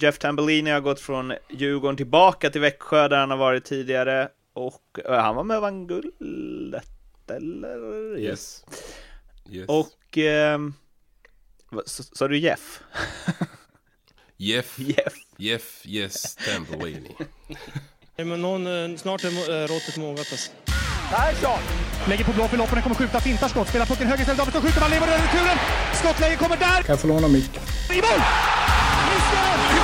Jeff Tambellini har gått från Djurgården tillbaka till Växjö där han har varit tidigare och uh, han var med och vann guldet eller? Yes. yes. Och eh, sa du Jeff? Jeff. Jeff. Jeff, yes, Tambellini. Men någon, snart är råttet mogat alltså. Persson! Lägger på blå för loppen, kommer skjuta, fintar skott, spelar pucken höger istället, Davidsson skjuter, man lever över returen! Skottläge kommer där! Kan jag få låna micken? I mål! Hur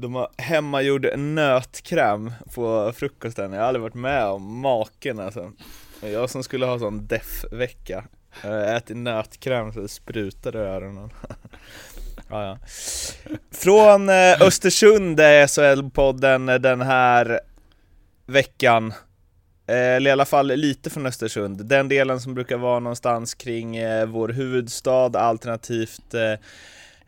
De har hemmagjord nötkräm på frukosten. Jag har aldrig varit med om maken alltså. Jag som skulle ha sån deff-vecka. Ätit nötkräm så det sprutade i öronen. ja, ja. Från eh, Östersund är SHL-podden den här veckan. Eh, eller i alla fall lite från Östersund. Den delen som brukar vara någonstans kring eh, vår huvudstad alternativt eh,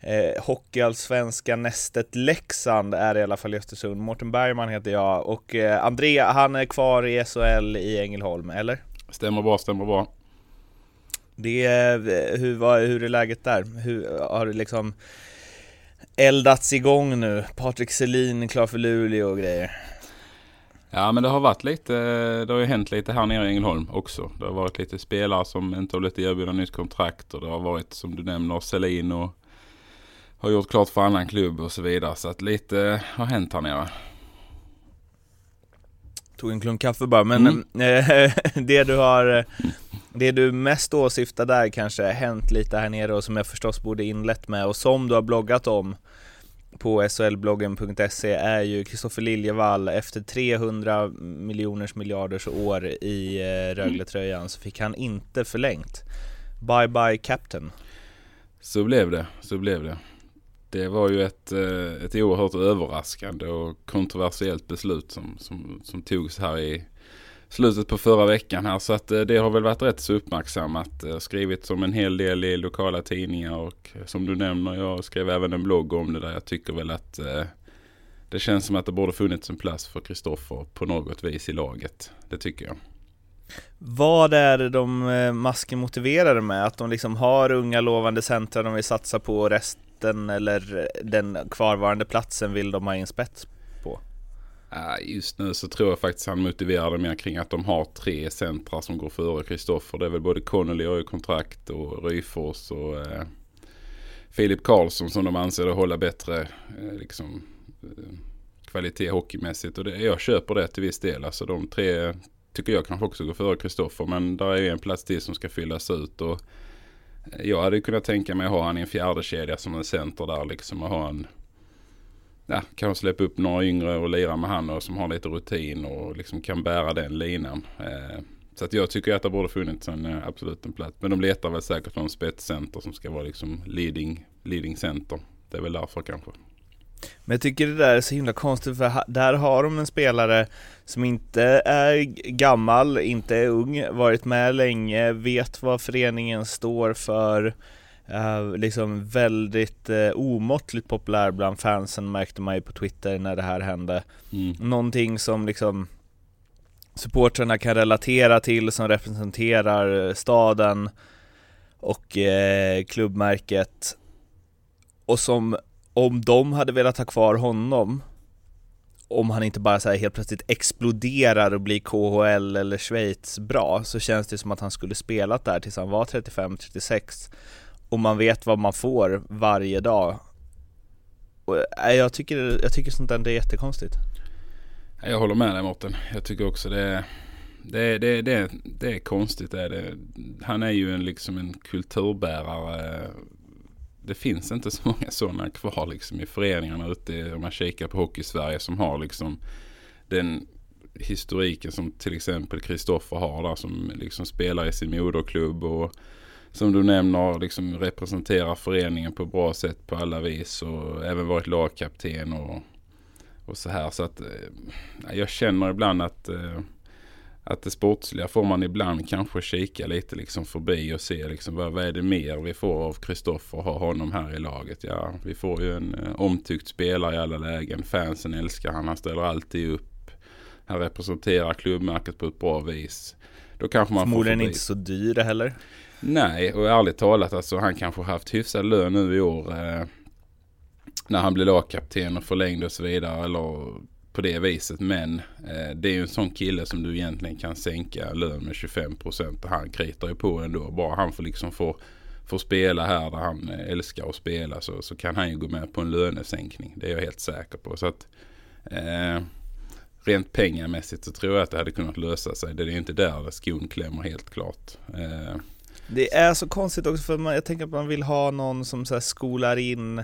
eh, eh, Hockeyallsvenska nästet Leksand är i alla fall i Östersund. Mårten Bergman heter jag och eh, André, han är kvar i SHL i Ängelholm, eller? Stämmer bra, stämmer bra. Det är, hur, vad, hur är läget där? Hur, har det liksom eldats igång nu? Patrik Selin klar för Luleå och grejer. Ja men det har varit lite, det har ju hänt lite här nere i Ängelholm också. Det har varit lite spelare som inte har blivit erbjudna nytt kontrakt och det har varit som du nämner Selin och har gjort klart för annan klubb och så vidare. Så att lite har hänt här nere. Tog en klunk kaffe bara, men mm. det du har det du mest åsyftar där kanske hänt lite här nere och som jag förstås borde inlett med och som du har bloggat om på solbloggen.se är ju Kristoffer Liljevall efter 300 miljoners miljarders år i eh, Rögle-tröjan så fick han inte förlängt. Bye bye captain. Så blev det, så blev det. Det var ju ett, eh, ett oerhört överraskande och kontroversiellt beslut som, som, som togs här i slutet på förra veckan här. Så att eh, det har väl varit rätt så uppmärksammat. Skrivits skrivit som en hel del i lokala tidningar och eh, som du nämner, jag skrev även en blogg om det där. Jag tycker väl att det känns som att det borde funnits en plats för Kristoffer på något vis i laget. Det tycker jag. Vad är det de masken motiverar med? Att de liksom har unga lovande centra de vill satsa på och rest, mitten eller den kvarvarande platsen vill de ha in spets på? Ah, just nu så tror jag faktiskt han motiverar det mer kring att de har tre centra som går före Kristoffer. Det är väl både Connolly och kontrakt och Ryfors och eh, Filip Karlsson som de anser att hålla bättre eh, liksom, eh, kvalitet hockeymässigt. Och det, jag köper det till viss del. Alltså de tre tycker jag kanske också går före Kristoffer. Men där är ju en plats till som ska fyllas ut. Och jag hade kunnat tänka mig att ha han i en fjärde kedja som en center där liksom och ha en Ja, kanske släppa upp några yngre och lira med han och som har lite rutin och liksom kan bära den linan. Eh, så att jag tycker att det borde funnits en eh, absolut en plats. Men de letar väl säkert någon spetscenter som ska vara liksom leading, leading center. Det är väl därför kanske. Men jag tycker det där är så himla konstigt för där har de en spelare som inte är gammal, inte är ung, varit med länge, vet vad föreningen står för, uh, liksom väldigt uh, omåttligt populär bland fansen märkte man ju på Twitter när det här hände. Mm. Någonting som liksom supportrarna kan relatera till, som representerar staden och eh, klubbmärket och som om de hade velat ha kvar honom om han inte bara så helt plötsligt exploderar och blir KHL eller Schweiz bra så känns det som att han skulle spelat där tills han var 35-36 och man vet vad man får varje dag. Och, äh, jag, tycker, jag tycker sånt där är jättekonstigt. Jag håller med dig Mårten. Jag tycker också det är, det, det, det, det är konstigt. Det är det. Han är ju en, liksom en kulturbärare det finns inte så många sådana kvar liksom i föreningarna ute om man kikar på Hockey-Sverige som har liksom den historiken som till exempel Kristoffer har där som liksom spelar i sin moderklubb och som du nämner liksom representerar föreningen på bra sätt på alla vis och även varit lagkapten och och så här. Så att eh, jag känner ibland att eh, att det sportsliga får man ibland kanske kika lite liksom förbi och se liksom vad, vad är det mer vi får av Kristoffer och ha honom här i laget. Ja, vi får ju en eh, omtyckt spelare i alla lägen. Fansen älskar han. Han ställer alltid upp. Han representerar klubbmärket på ett bra vis. Då kanske man Förmodligen inte så dyr heller. Nej, och ärligt talat alltså han kanske haft hyfsad lön nu i år. Eh, när han blev lagkapten och förlängde och så vidare. Eller på det viset. Men eh, det är ju en sån kille som du egentligen kan sänka lön med 25 procent. Och han kritar ju på ändå. Bara han får liksom få, få spela här där han eh, älskar att spela så, så kan han ju gå med på en lönesänkning. Det är jag helt säker på. Så att eh, rent pengamässigt så tror jag att det hade kunnat lösa sig. Det är inte där skon klämmer helt klart. Eh, det är så konstigt också för man, jag tänker att man vill ha någon som så skolar in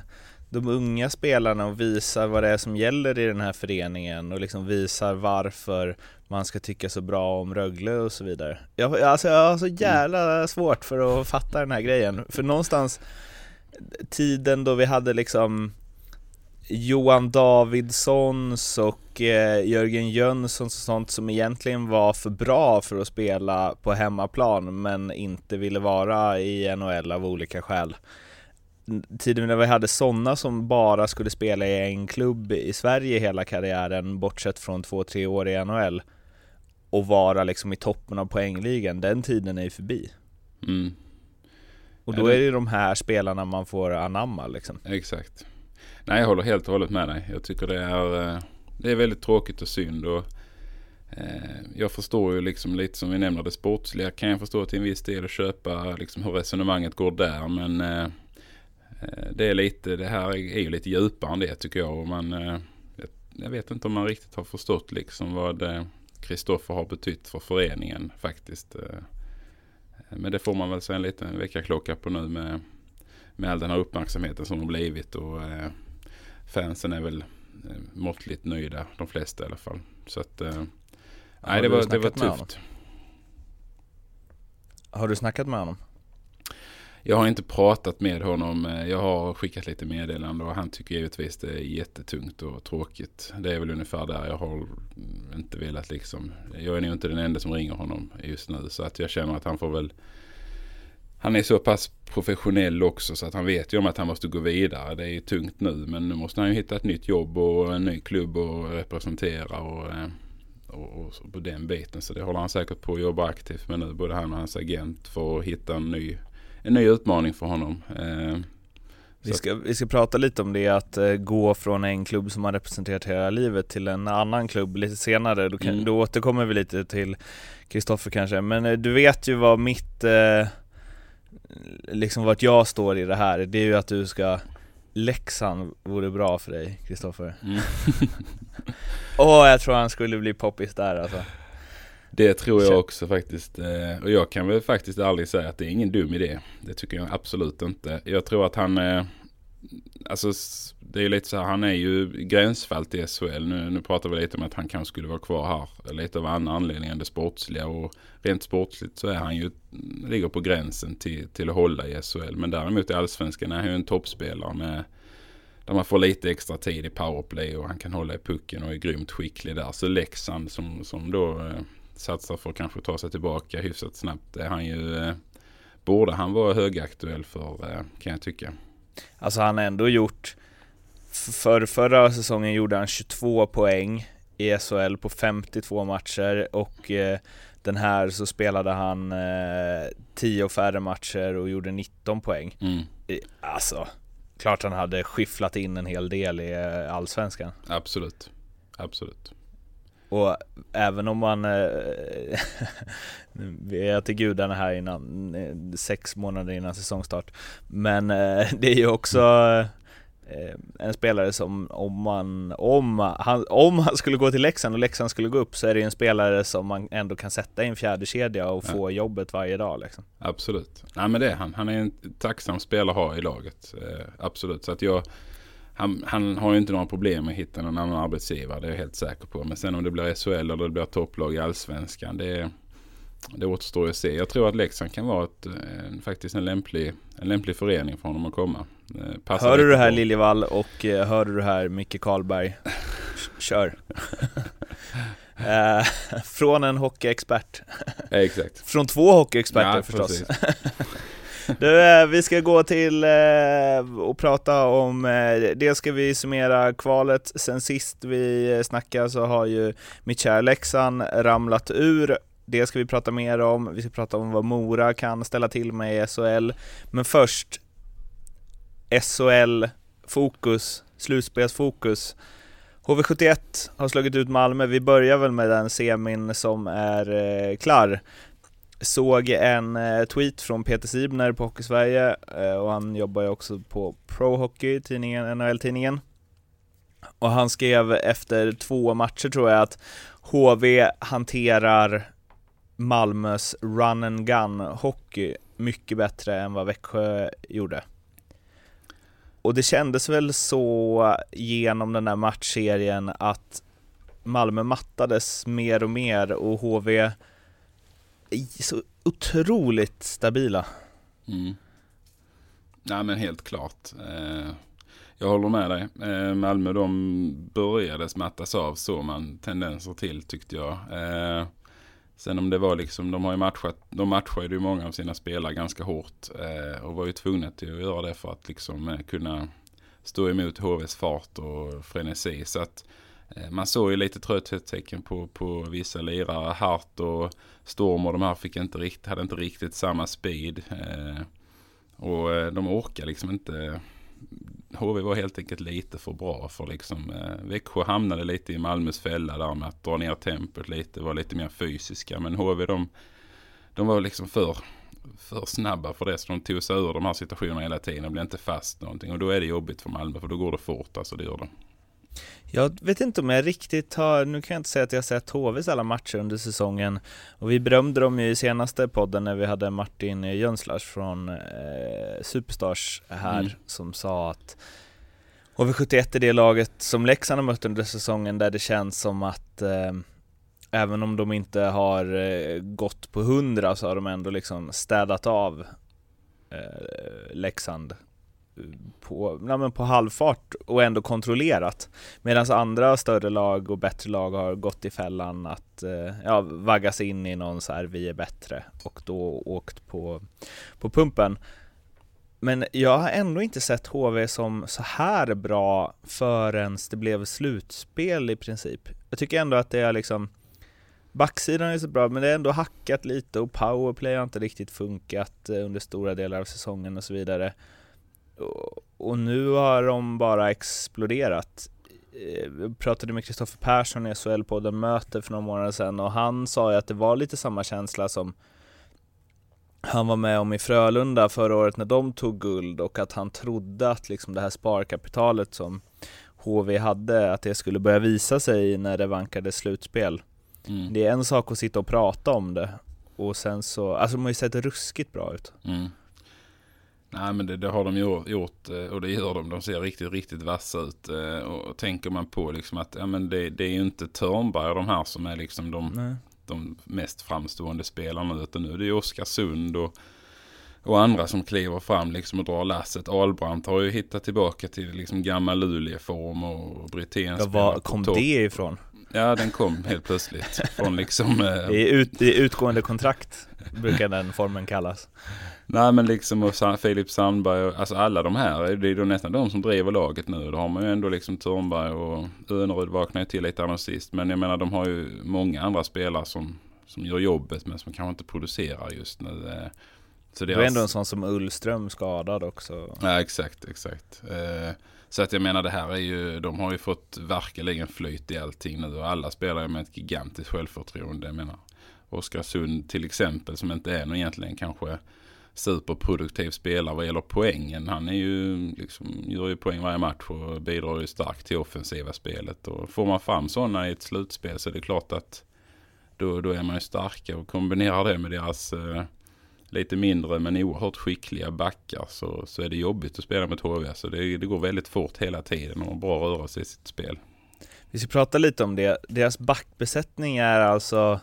de unga spelarna och visar vad det är som gäller i den här föreningen och liksom visar varför man ska tycka så bra om Rögle och så vidare. Jag, alltså jag har så jävla svårt för att fatta den här grejen, för någonstans tiden då vi hade liksom Johan Davidssons och eh, Jörgen Jönssons och sånt som egentligen var för bra för att spela på hemmaplan men inte ville vara i NHL av olika skäl tiden när vi hade sådana som bara skulle spela i en klubb i Sverige hela karriären, bortsett från två, tre år i NHL och vara liksom i toppen av poängligan, den tiden är ju förbi. Mm. Och då är det de här spelarna man får anamma liksom. Exakt. Nej, jag håller helt och hållet med dig. Jag tycker det är, eh, det är väldigt tråkigt och synd. Och, eh, jag förstår ju liksom lite som vi nämner det sportsliga kan jag förstå till en viss del och köpa liksom hur resonemanget går där. Men Eh, det är lite, det här är ju lite djupare än det tycker jag. Och man, eh, jag vet inte om man riktigt har förstått liksom vad Kristoffer har betytt för föreningen faktiskt. Eh, men det får man väl säga en liten väckarklocka på nu med, med all den här uppmärksamheten som har blivit. Och fansen är väl måttligt nöjda, de flesta i alla fall. Så att, nej det var, det var tufft. Har du snackat med honom? Jag har inte pratat med honom. Eh, jag har skickat lite meddelande och han tycker givetvis det är jättetungt och tråkigt. Det är väl ungefär där jag har inte velat liksom. Jag är nog inte den enda som ringer honom just nu så att jag känner att han får väl han är så pass professionell också så att han vet ju om att han måste gå vidare. Det är ju tungt nu men nu måste han ju hitta ett nytt jobb och en ny klubb och representera och, eh, och, och på den biten. Så det håller han säkert på att jobba aktivt med nu. Både han och hans agent för att hitta en ny en ny utmaning för honom. Eh, vi ska, vi ska prata lite om det, att uh, gå från en klubb som har representerat hela livet till en annan klubb lite senare. Då, kan, mm. då återkommer vi lite till Kristoffer kanske, men uh, du vet ju vad mitt, uh, liksom vart jag står i det här. Det är ju att du ska, Leksand vore bra för dig Kristoffer. Mm. Åh, oh, jag tror han skulle bli poppis där alltså. Det tror jag också faktiskt. Eh, och jag kan väl faktiskt aldrig säga att det är ingen dum idé. Det tycker jag absolut inte. Jag tror att han är... Alltså det är lite så här, han är ju gränsfall till SHL. Nu, nu pratar vi lite om att han kanske skulle vara kvar här. Lite av annan anledning än det sportsliga. Och rent sportsligt så är han ju, ligger på gränsen till, till att hålla i SHL. Men däremot i allsvenskan är han ju en toppspelare med där man får lite extra tid i powerplay och han kan hålla i pucken och är grymt skicklig där. Så Leksand som, som då eh, satsar för att kanske ta sig tillbaka hyfsat snabbt. Är han ju, eh, borde han vara högaktuell för eh, kan jag tycka. Alltså han har ändå gjort, för förra säsongen gjorde han 22 poäng i SHL på 52 matcher och eh, den här så spelade han eh, 10 färre matcher och gjorde 19 poäng. Mm. Alltså, klart han hade skifflat in en hel del i Allsvenskan. Absolut, absolut. Och även om man eh, Vi är till gudarna här innan eh, Sex månader innan säsongstart Men eh, det är ju också en spelare som om man, om han, om han skulle gå till Leksand och Leksand skulle gå upp så är det en spelare som man ändå kan sätta i en fjärde kedja och få ja. jobbet varje dag liksom. Absolut. Nej men det är han. Han är en tacksam spelare att ha i laget. absolut. Så att jag han, han, har ju inte några problem med att hitta någon annan arbetsgivare. Det är jag helt säker på. Men sen om det blir SHL eller det blir topplag i allsvenskan. Det, det återstår att se. Jag tror att Leksand kan vara ett, en, faktiskt en lämplig, en lämplig förening för honom att komma. Passar hör du det här Liljevall och eh, hör du det här Micke Karlberg? Kör! Eh, från en hockeyexpert. Exakt. Från två hockeyexperter Ja, förstås. Du, eh, vi ska gå till eh, och prata om, eh, dels ska vi summera kvalet, sen sist vi snackade så har ju mitt kära Leksand ramlat ur, det ska vi prata mer om, vi ska prata om vad Mora kan ställa till med i SHL, men först SHL-fokus, slutspelsfokus. HV71 har slagit ut Malmö, vi börjar väl med den semin som är eh, klar såg en eh, tweet från Peter Sibner på Hockey Sverige eh, och han jobbar ju också på Pro Hockey, tidningen, NHL-tidningen. Och han skrev efter två matcher tror jag att HV hanterar Malmös run and gun hockey mycket bättre än vad Växjö gjorde. Och det kändes väl så genom den här matchserien att Malmö mattades mer och mer och HV så otroligt stabila. Mm. Nej men helt klart. Eh, jag håller med dig. Eh, Malmö de började smattas av så man tendenser till tyckte jag. Eh, sen om det var liksom, de har ju matchat, de matchade ju många av sina spelare ganska hårt. Och var ju tvungna till att göra det för att liksom kunna stå emot HVs fart och frenesi. Så att Eh, man såg ju lite trötthetstecken på, på vissa lirare. Hart och Storm och de här fick inte rikt, hade inte riktigt samma speed. Eh, och eh, de orkar liksom inte. HV var helt enkelt lite för bra för liksom. Eh, Växjö hamnade lite i Malmös fälla där med att dra ner tempot lite. Var lite mer fysiska. Men HV de, de var liksom för, för snabba för det. Så de tog sig ur de här situationerna hela tiden och blev inte fast någonting. Och då är det jobbigt för Malmö för då går det fort. Alltså det gör det. Jag vet inte om jag riktigt har, nu kan jag inte säga att jag har sett HVs alla matcher under säsongen och vi berömde dem ju i senaste podden när vi hade Martin Jönslars från eh, Superstars här Mm. som sa att HV71 är det laget som Leksand har mött under säsongen där det känns som att eh, även om de inte har eh, gått på 100 så har de ändå liksom städat av eh, Leksand på, ja, men på halvfart och ändå kontrollerat. Medan andra större lag och bättre lag har gått i fällan att eh, ja, vaggas in i någon så här vi är bättre och då åkt på, på pumpen. Men jag har ändå inte sett HV som så här bra förrän det blev slutspel i princip. Jag tycker ändå att det är liksom Backsidan är så bra, men det är ändå hackat lite och powerplay har inte riktigt funkat eh, under stora delar av säsongen och så vidare. Och- nu har de bara exploderat. Eh, Vi pratade med Kristoffer Persson i SHL-podden Möte för några månader sedan och han sa ju att det var lite samma känsla som han var med om i Frölunda förra året när de tog guld och att han trodde att liksom det här sparkapitalet som HV hade, att det skulle börja visa sig när det vankade slutspel. Mm. Det är en sak att sitta och prata om det och sen så, alltså de har ju sett ruskigt bra ut. Mm. Nej men det, det har de gjort eh, och det gör de. De ser riktigt, riktigt vassa ut. eh, Och tänker man på liksom att ja, men det, det är ju inte Törnberg de här som är liksom de, de mest framstående spelarna. Utan nu är det ju Oskarsund och, och andra som kliver fram liksom och drar lasset. Ahlbrandt har ju hittat tillbaka till liksom gammal Luleå-form och Brithén Ja, var kom det ifrån? Ja den kom helt plötsligt. Från liksom... eh, Det är, ut, är utgående kontrakt, brukar den formen kallas. Nej men liksom och Filip Sandberg och alltså alla de här. Det är ju nästan de som driver laget nu. Då har man ju ändå liksom Törnberg och Önerud vaknar ju till lite annat sist. Men jag menar de har ju många andra spelare som, som gör jobbet men som kanske inte producerar just nu. eh. Så Det är ändå en sån som Ullström skadad också. Ja exakt, exakt. Eh, så att jag menar det här är ju, de har ju fått verkligen flyt i allting nu och alla spelar ju med ett gigantiskt självförtroende. Jag menar Oskarsund till exempel som inte är någon egentligen kanske superproduktiv spelare vad gäller poängen. Han är ju liksom, gör ju poäng varje match och bidrar ju starkt till offensiva spelet. Och får man fram sådana i ett slutspel så är det klart att då, då är man ju starka och kombinerar det med deras eh, lite mindre men oerhört skickliga backar så, så är det jobbigt att spela mot HV. Så det, det går väldigt fort hela tiden och bra rörelse i sitt spel. Vi ska prata lite om det. Deras backbesättning är alltså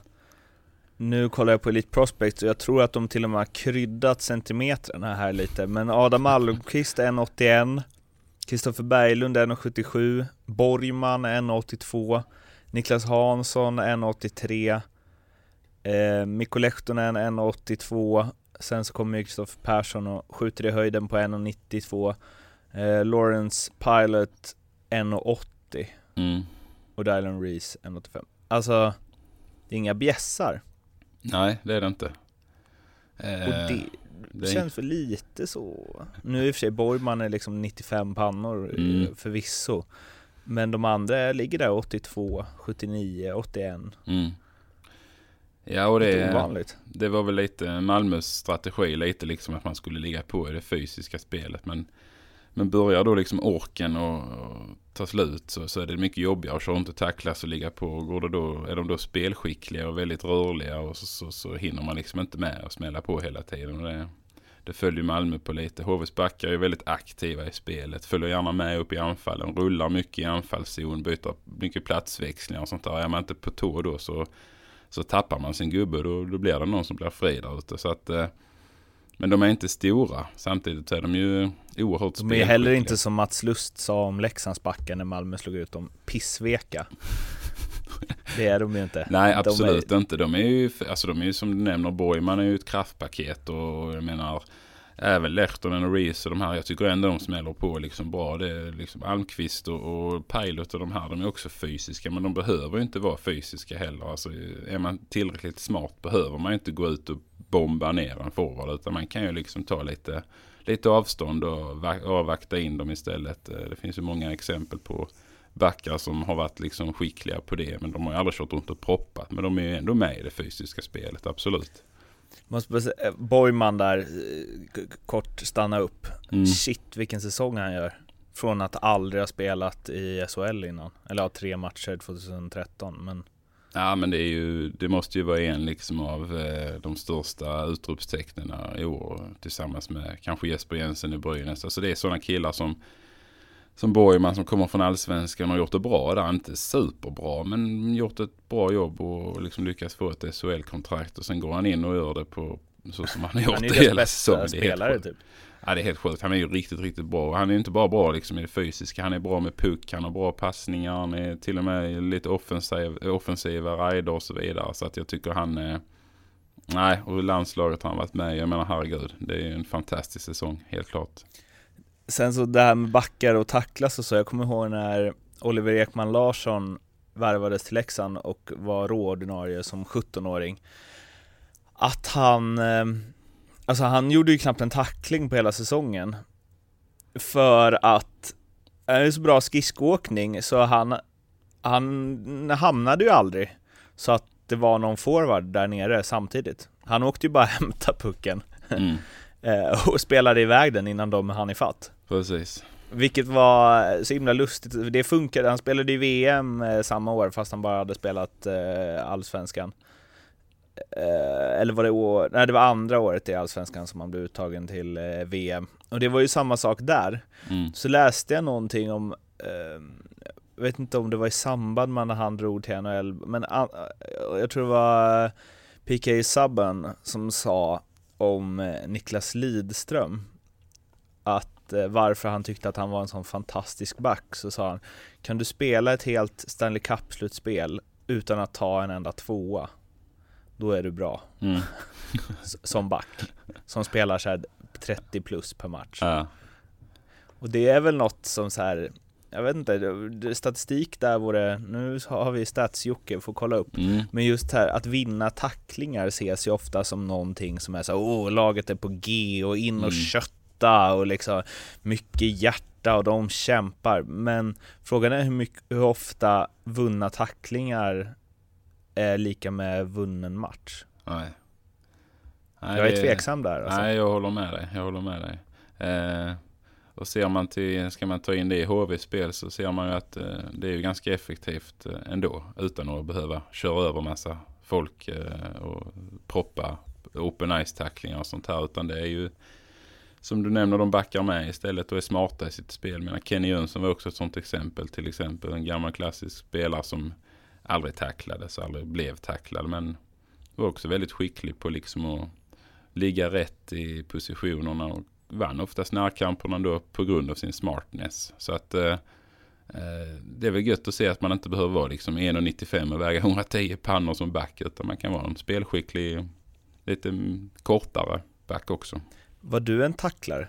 nu kollar jag på Elite Prospects och jag tror att de till och med har kryddat centimetrarna här lite Men Adam Almqvist 1,81 Kristoffer Berglund 1,77 Borgman 1,82 Niklas Hansson 1,83 eh, Mikko Lehtonen 1,82 Sen så kommer Kristoffer Persson och skjuter i höjden på 1,92 eh, Lawrence Pilot 1,80 Mm. och Dylan Reese 1,85 Alltså, det är inga bjässar Nej, det är det inte. Eh, och det, det känns för lite så Nu i och för sig Borgman är liksom 95 pannor Mm. mm. förvisso Men de andra ligger där 82, 79, 81 Mm. Ja, och det, ovanligt det var väl lite Malmös strategi, lite liksom att man skulle ligga på i det fysiska spelet. Men, men börjar då liksom orken och, och ta slut så, så är det mycket jobbigare att köra inte tacklas och ligga på. Går det då, är de då spelskickliga och väldigt rörliga och så, så, så hinner man liksom inte med att smälla på hela tiden. Och det, det följer Malmö på lite. HVs backar är väldigt aktiva i spelet. Följer gärna med upp i anfallen. Rullar mycket i anfallszon. Byter mycket platsväxlingar och sånt där. Är man inte på tå då så, så tappar man sin gubbe. Då, då blir det någon som blir fri där ute. Så att, eh, men de är inte stora. Samtidigt är de ju oerhört De är heller inte som Mats Lust sa om Leksandsbacken när Malmö slog ut dem, pissveka Det är de ju inte Nej, De är- absolut inte. De är ju, alltså de är ju som du nämner, Borgman är ju ett kraftpaket och jag menar även Lehtonen och Reese och de här, jag tycker ändå de smäller på liksom bra. Det är liksom Almqvist och, och Pilot och de här, de är också fysiska men de behöver ju inte vara fysiska heller. Alltså är man tillräckligt smart behöver man ju inte gå ut och bomba ner en forward utan man kan ju liksom ta lite, lite avstånd och avvakta in dem istället. Eh, det finns ju många exempel på backar som har varit liksom skickliga på det. Men de har ju aldrig kört runt och proppat. Men de är ju ändå med i det fysiska spelet, absolut. Måste bara säga, eh, Borgman där, eh, kort stanna upp Mm. Shit vilken säsong han gör Från att aldrig ha spelat i SHL innan Eller ja, tre matcher 2013 men Ja men det är ju, det måste ju vara en liksom av eh, de största utropstecknen i år. Tillsammans med kanske Jesper Jensen i Brynäs. Alltså det är sådana killar som som Borgman som kommer från allsvenskan och har gjort det bra där. Inte superbra men gjort ett bra jobb och liksom lyckats få ett SHL-kontrakt. Och sen går han in och gör det på så som han har gjort Han är det hela säsongen. bästa Det är helt spelare sjukt. typ Ja det är helt sjukt. Han är ju riktigt, riktigt bra. Han är inte bara bra liksom i det fysiska. Han är bra med puck. Han har bra passningar. Han är till och med lite offensiv, offensiva rider och så vidare. Så att jag tycker han är... Nej, och landslaget har han varit med. Jag menar herregud. Det är ju en fantastisk säsong, helt klart. Sen så det här med backar och tacklas och så, jag kommer ihåg när Oliver Ekman Larsson värvades till Leksand och var råordinarie som 17-åring Att han, eh, alltså han gjorde ju knappt en tackling på hela säsongen För att, han är så bra skridskoåkning så han, han hamnade ju aldrig Så att det var någon forward där nere samtidigt. Han åkte ju bara hämta pucken. Mm, eh, och spelade iväg den innan de hann ifatt precis. vilket var så himla lustigt, det funkade, han spelade i VM eh, samma år fast han bara hade spelat eh, Allsvenskan. Eh, Eller var det år, nej det var andra året i Allsvenskan som han blev uttagen till VM Och det var ju samma sak där. Mm, Så läste jag någonting om Jag vet inte om det var i samband med när han drog till NHL Men jag tror det var PK Subban som sa om Niklas Lidström att eh, varför han tyckte att han var en sån fantastisk back så sa han Kan du spela ett helt Stanley Cup-slutspel utan att ta en enda tvåa? Då är du bra. Mm, som back Som spelar så här 30 plus per match. Ja, Och det är väl något som så här Jag vet inte, statistik där vore Nu har vi stats-Jocke, får kolla upp. Mm, men just här att vinna tacklingar ses ju ofta som någonting som är så åh laget är på G och in och Mm. Kötta och liksom mycket hjärta och de kämpar. Men frågan är hur, mycket, hur ofta vunna tacklingar är lika med vunnen match. nej. Nej, Jag är tveksam där alltså. Nej, jag håller med dig. Jag håller med dig. Eh, och ser man till, ska man ta in det i HV-spel så ser man ju att eh, det är ju ganska effektivt eh, ändå. Utan att behöva köra över massa folk eh, och proppa open ice-tacklingar och sånt här. Utan det är ju som du nämner, de backar med istället och är smarta i sitt spel. Jag menar, Kenny Jönsson var också ett sånt exempel. Till exempel en gammal klassisk spelare som aldrig tacklades, aldrig blev tacklad. Men var också väldigt skicklig på liksom att ligga rätt i positionerna och vann oftast närkamperna då på grund av sin smartness. Så att eh, eh det är väl gött att se att man inte behöver vara liksom 1,95 och väga 110 pannor som back. Utan man kan vara en spelskicklig, lite kortare back också. Var du en tacklare?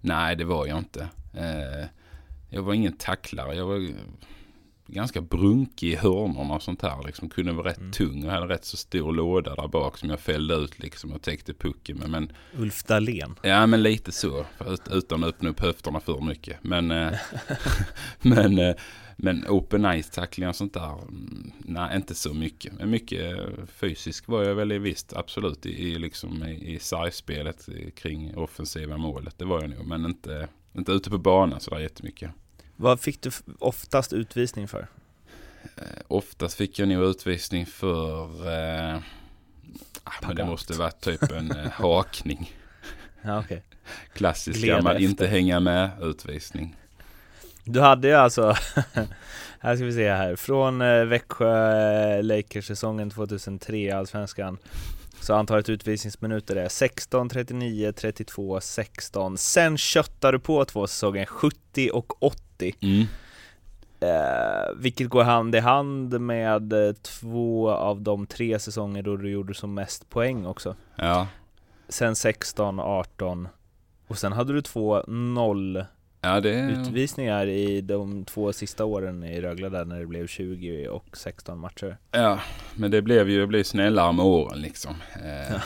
Nej, det var jag inte. Eh, jag var ingen tacklare. Jag var ganska brunkig i hörnorna och sånt här. Liksom kunde vara rätt mm. tung och hade rätt så stor låda där bak som jag fällde ut liksom och täckte pucken med. Men, Ulf Dahlén? Ja, men lite så. Utan att öppna upp höfterna för mycket. Men, eh, men, eh, men open ice tackling och sånt där. Mm, nej, inte så mycket. Men mycket fysisk var jag väl i visst, absolut. I, i, liksom, i, i sargspelet kring offensiva målet. Det var jag nog. Men inte, inte ute på banan sådär jättemycket. Vad fick du oftast utvisning för? Eh, oftast fick jag nog utvisning för, eh, ah, men det måste vara typ en eh, hakning. ja, okay. Klassisk gammal inte hänga med utvisning. Du hade ju alltså, här ska vi se här, från eh, Växjö eh, Lakers-säsongen 2003 Allsvenskan så antalet utvisningsminuter är 16, 39, 32, 16 Sen köttar du på två säsonger, 70 och 80 Mm. Eh, vilket går hand i hand med eh, två av de tre säsonger då du gjorde som mest poäng också. Ja. Sen 16, 18 och sen hade du två noll ja, det... utvisningar i de två sista åren i Rögle där när det blev 20 och 16 matcher. Ja, men det blev ju, blev snällare med åren liksom. Eh.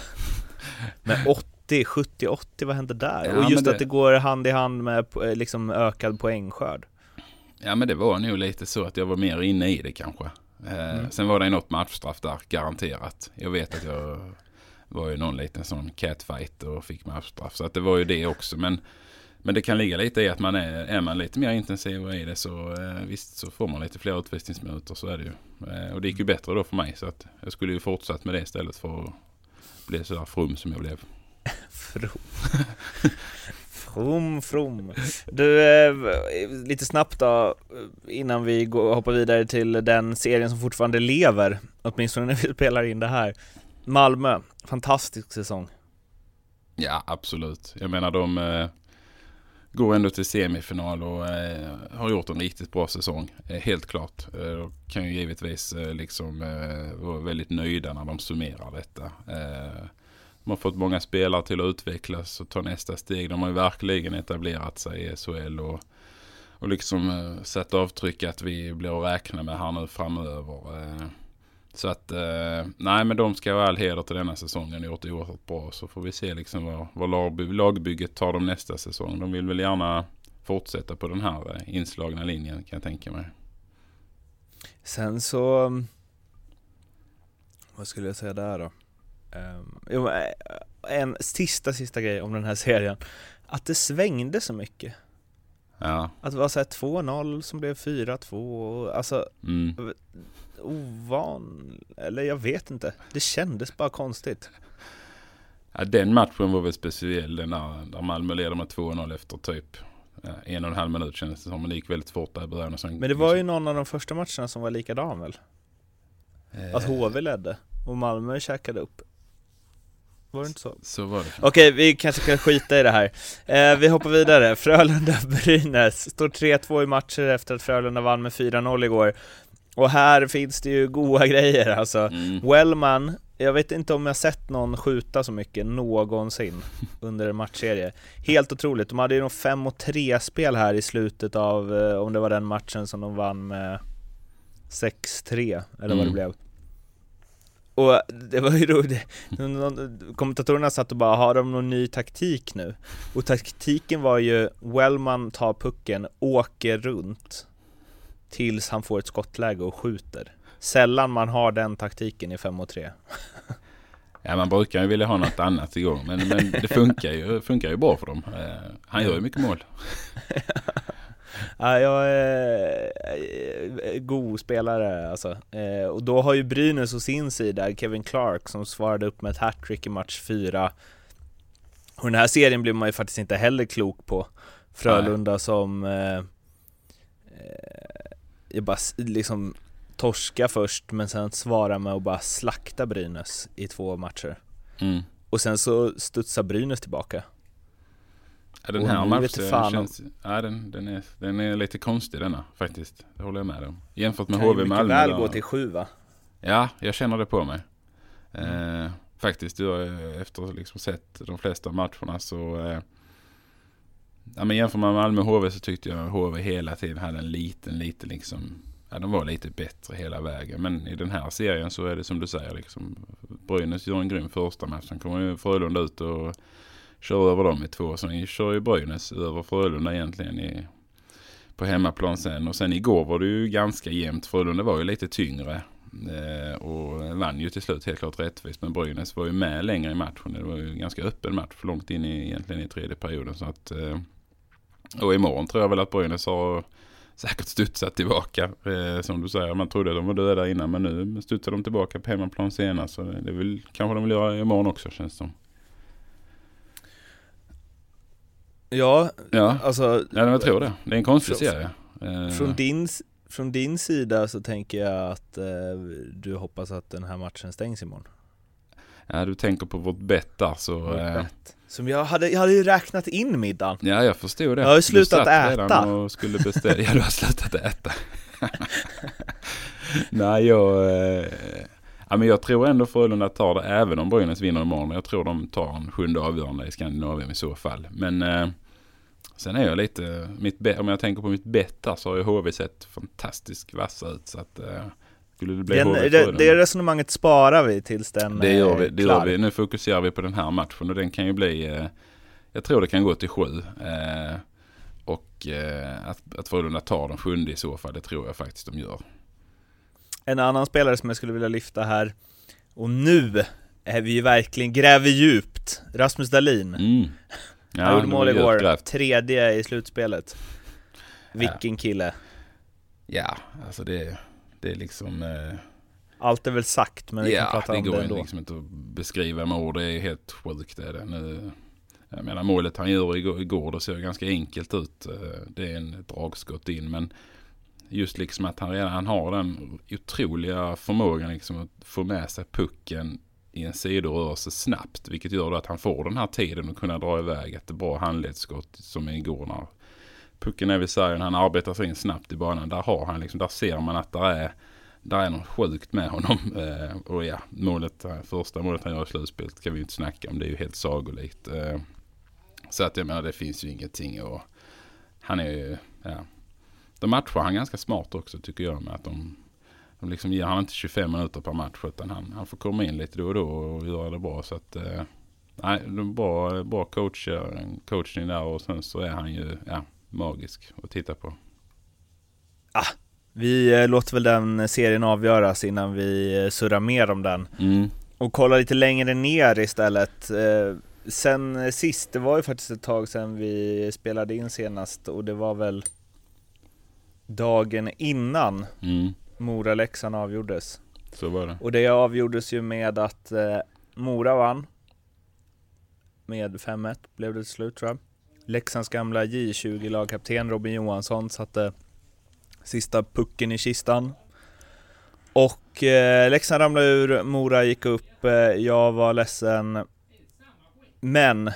men 80, 70, 80, vad hände där? Ja, och just det... att det går hand i hand med liksom ökad poängskörd. Ja men det var nog lite så att jag var mer inne i det kanske. Eh, mm. Sen var det något matchstraff där, garanterat. Jag vet att jag var ju någon liten sån catfight och fick matchstraff. Så att det var ju det också. Men, men det kan ligga lite i att man är, är man lite mer intensiv i det så eh, visst så får man lite fler utvisningsminuter. Så är det ju. Eh, och det gick ju bättre då för mig. Så att jag skulle ju fortsatt med det istället för att bli sådär from som jag blev. from. From, from. Du, eh, lite snabbt då, innan vi går, hoppar vidare till den serien som fortfarande lever, åtminstone när vi spelar in det här. Malmö, fantastisk säsong. Ja, absolut. Jag menar de eh, går ändå till semifinal och eh, har gjort en riktigt bra säsong. Eh, helt klart. Eh, kan ju givetvis eh, liksom eh, vara väldigt nöjda när de summerar detta. Eh, de har fått många spelare till att utvecklas och ta nästa steg. De har ju verkligen etablerat sig i SHL och, och liksom eh, satt avtryck att vi blir att räkna med här nu framöver. Eh, så att, uh, nej men de ska ha all heder till denna säsongen. Gjort det oerhört bra. Så får vi se liksom vad, vad lag, lagbygget tar de nästa säsong. De vill väl gärna fortsätta på den här inslagna linjen kan jag tänka mig. Sen så, vad skulle jag säga där då? Um, en sista, sista grej om den här serien. Att det svängde så mycket. Ja. Att det var såhär 2-0 som blev 4-2, alltså mm. Ovan, eller jag vet inte. Det kändes bara konstigt. Ja, den matchen var väl speciell, den där, där Malmö leder med 2-0 efter typ en och en halv minut kändes det som. Men det gick väldigt fort där i början. Men det var ju någon av de första matcherna som var likadan väl? Eh. Att HV ledde och Malmö käkade upp. Var det inte så? Så var det Okej, vi kanske ska skita i det här eh, Vi hoppar vidare, Frölunda-Brynäs Står 3-2 i matcher efter att Frölunda vann med 4-0 igår Och här finns det ju goda grejer alltså mm. Wellman, jag vet inte om jag sett någon skjuta så mycket någonsin under en matchserie Helt otroligt, de hade ju nog 5 3 spel här i slutet av, eh, om det var den matchen som de vann med 6-3, eller vad det mm. blev och det var ju roligt, kommentatorerna satt och bara, har de någon ny taktik nu? Och taktiken var ju, Wellman tar pucken, åker runt tills han får ett skottläge och skjuter. Sällan man har den taktiken i 5 mot 3. Ja, man brukar ju vilja ha något annat igång, men, men det funkar ju, funkar ju bra för dem. Eh, han gör ju mycket mål. Ja, jag är eh, god spelare alltså. Eh, och då har ju Brynäs å sin sida Kevin Clark som svarade upp med ett hattrick i match 4. Och den här serien blir man ju faktiskt inte heller klok på. Frölunda Nej. som eh, eh, bara liksom torska först men sen svara med att bara slakta Brynäs i två matcher. Mm. Och sen så studsar Brynäs tillbaka. Ja, den här matchen fan om- känns... Ja, den, den, är, den är lite konstig denna faktiskt. Det håller jag med om. Jämfört med Kan HV Malmö. väl där- gå till sju va? Ja, jag känner det på mig. Eh, faktiskt, jag, efter att liksom sett de flesta matcherna så... Eh, ja, men jämför med Malmö och HV så tyckte jag HV hela tiden hade en liten, lite liksom... Ja, de var lite bättre hela vägen. Men i den här serien så är det som du säger liksom. Brynäs gör en grym första match. Sen kommer ju Frölunda ut och kör över dem i två. Sen kör ju Brynäs över Frölunda egentligen i, på hemmaplan sen. Och sen igår var det ju ganska jämnt. Frölunda var ju lite tyngre. Eh, och vann ju till slut helt klart rättvist. Men Brynäs var ju med längre i matchen. Det var ju en ganska öppen match långt in i, egentligen i tredje perioden. Så att, eh, och imorgon tror jag väl att Brynäs har säkert studsat tillbaka. Eh, som du säger, man trodde de var döda innan. Men nu studsar de tillbaka på hemmaplan senast. Så det väl kanske de vill göra imorgon också känns det som. Ja, Ja, alltså ja jag tror det. Det är en konstig Från- serie. Eh, från din, från din sida så tänker jag att eh, du hoppas att den här matchen stängs imorgon. Ja, du tänker på vårt bett där så... Eh, Som jag hade, jag hade ju räknat in middagen. ja, jag förstod det. Jag har ju slutat äta. och skulle beställa. Ja, du har slutat äta. Nej, jag... Eh, ja, men jag tror ändå Frölunda tar det även om Brynäs vinner imorgon. Jag tror de tar en sjunde avgörande i Skandinavien i så fall. Men eh, sen är jag lite... Mitt om jag tänker på mitt bett så har ju HV sett fantastiskt vassa ut. Så att... Eh, skulle det bli Den, det, det resonemanget sparar vi tills den det gör är vi, det gör vi. Nu fokuserar vi på den här matchen och den kan ju bli, eh, jag tror det kan gå till sju. Eh, och eh, att, att Frölunda tar den sjunde i så fall, det tror jag faktiskt de gör. En annan spelare som jag skulle vilja lyfta här, och nu är vi ju verkligen, gräver djupt, Rasmus Dahlin. Mm. Ja, Han gjorde de mål igår, tredje i slutspelet. Vilken kille. Ja, alltså det, det är liksom, eh, Allt är väl sagt, men vi kan prata det om går det ändå. liksom inte att beskriva med ord, det är helt sjukt det är det. Nu, jag menar målet han gör igår, igår det ser ganska enkelt ut. Eh, Det är en dragskott in men just liksom att han redan har den otroliga förmågan liksom att få med sig pucken i en sidorörelse snabbt. Vilket gör då att han får den här tiden att kunna dra iväg ett bra handledsskott som igår när pucken är vid sargen. Han arbetar sig in snabbt i banan. Där har han liksom, där ser man att där är, där är något sjukt med honom. Eh, och ja, målet, eh, första målet han gör i slutspelet kan vi inte snacka om. Det är ju helt sagolikt. Eh, så att jag menar det finns ju ingenting och han är ju, ja. De matchar han ganska smart också tycker jag med att de, de liksom ger han inte 25 minuter per match utan han, han får komma in lite då och då och göra det bra så att eh, nej, det är bra, bra coach, eh, coachning där och sen så är han ju, ja, magisk att titta på. Vi eh, låter väl den serien avgöras innan vi eh, surrar mer om den. Mm. Och kolla lite längre ner istället. Eh, Sen sist, det var ju faktiskt ett tag sedan vi spelade in senast och det var väl dagen innan Mm. Mora-Leksand avgjordes. Så var det. Och det avgjordes ju med att Mora vann. Med 5-1 blev det till slut tror jag. Leksands gamla J20-lagkapten Robin Johansson satte sista pucken i kistan. Och eh, Leksand ramlade ur, Mora gick upp, eh, jag var ledsen. Men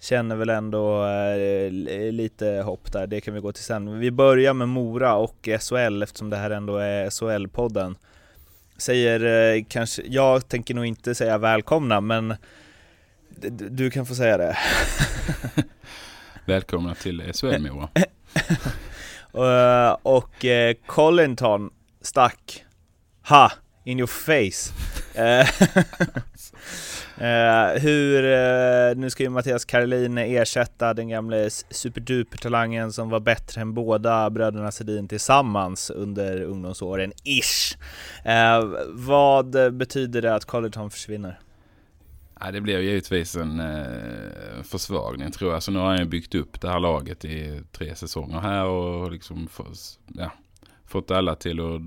känner väl ändå eh, lite hopp där, det kan vi gå till sen. Vi börjar med Mora och SHL eftersom det här ändå är SHL-podden. Säger eh, kanske, jag tänker nog inte säga välkomna men du kan få säga det. Välkomna till SHL Mora. Eh, och eh, Collinton stack. Ha! In your face. Eh, hur, eh, nu ska ju Mattias Karolin ersätta den gamle superduper-talangen som var bättre än båda bröderna Sedin tillsammans under ungdomsåren, ish. Vad betyder det att Collinton försvinner? Ja, det blev givetvis en eh, försvagning tror jag. Så nu har han ju byggt upp det här laget i tre säsonger här och liksom ja, fått alla till att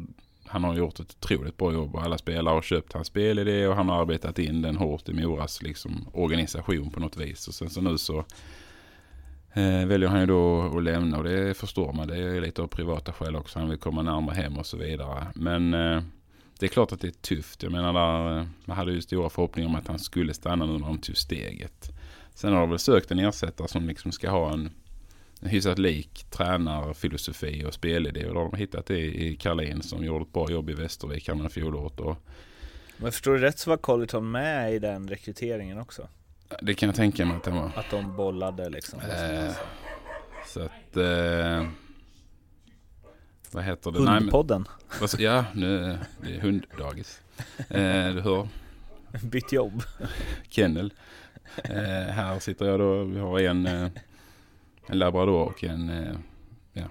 han har gjort ett otroligt bra jobb och alla spelare har köpt hans spelidé och han har arbetat in den hårt i Moras liksom, organisation på något vis. Och sen så nu så eh, väljer han ju då att lämna och det förstår man. Det är lite av privata skäl också. Han vill komma närmare hem och så vidare. Men eh, det är klart att det är tufft. Jag menar, där, eh, man hade ju stora förhoppningar om att han skulle stanna nu när de tog steget. Sen har de väl sökt en ersättare som liksom ska ha en, en hyfsat lik tränarfilosofi och spelidé. Och då har de hittat det i Karlin som gjorde ett bra jobb i Västervik här med fjolåret. Och Men förstår du rätt så var Colleton med i den rekryteringen också? det kan jag tänka mig att det var. Att de bollade liksom? Eh, så att... Eh, vad heter det? Nej, men- Hundpodden, vad så- ja, nu, det är hunddagis. Eh, du hör, bytt jobb. kennel. Eh, här sitter jag då, vi har en, eh, en labrador och en, eh, ja.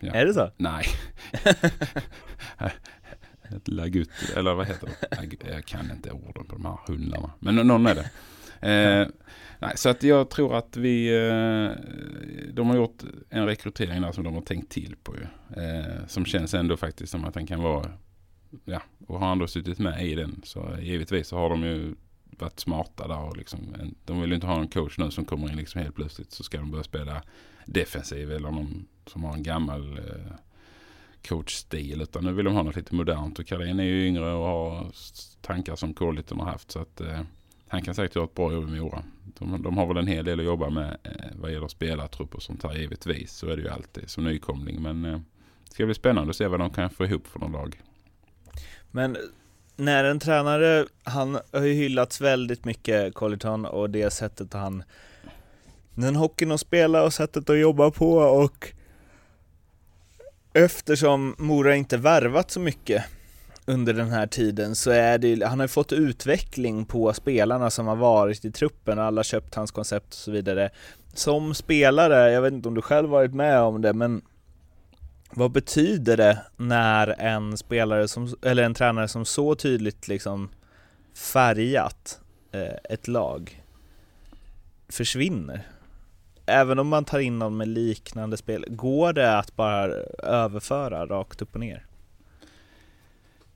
ja. Är det så? Nej. Ett lagutt, eller vad heter det? Jag kan inte orden på de här hundarna. Men någon är det. Eh, nej, så att jag tror att vi, eh, de har gjort en rekrytering där som de har tänkt till på eh, som känns ändå faktiskt som att den kan vara, ja, och har ändå suttit med i den. Så givetvis så har de ju varit smarta där och liksom, de vill ju inte ha en coach nu som kommer in liksom helt plötsligt så ska de börja spela defensiv eller någon som har en gammal eh, coachstil. Utan nu vill de ha något lite modernt. Och Karin är ju yngre och har tankar som Colliton har haft. Så att eh, han kan säkert göra ett bra jobb i Mora. De, de har väl en hel del att jobba med eh, vad gäller spelartrupp och sånt här givetvis. Så är det ju alltid som nykomling. Men eh, det ska bli spännande att se vad de kan få ihop för någon lag. Men när en tränare, han har ju hyllats väldigt mycket, Colleton, och det sättet han den hockeyn att spela och sättet att jobba på och eftersom Mora inte värvat så mycket under den här tiden så är det, han har ju fått utveckling på spelarna som har varit i truppen, alla har köpt hans koncept och så vidare. Som spelare, jag vet inte om du själv varit med om det, men vad betyder det när en spelare som, eller en tränare som så tydligt liksom färgat eh, ett lag försvinner? Även om man tar in någon med liknande spel, går det att bara överföra rakt upp och ner?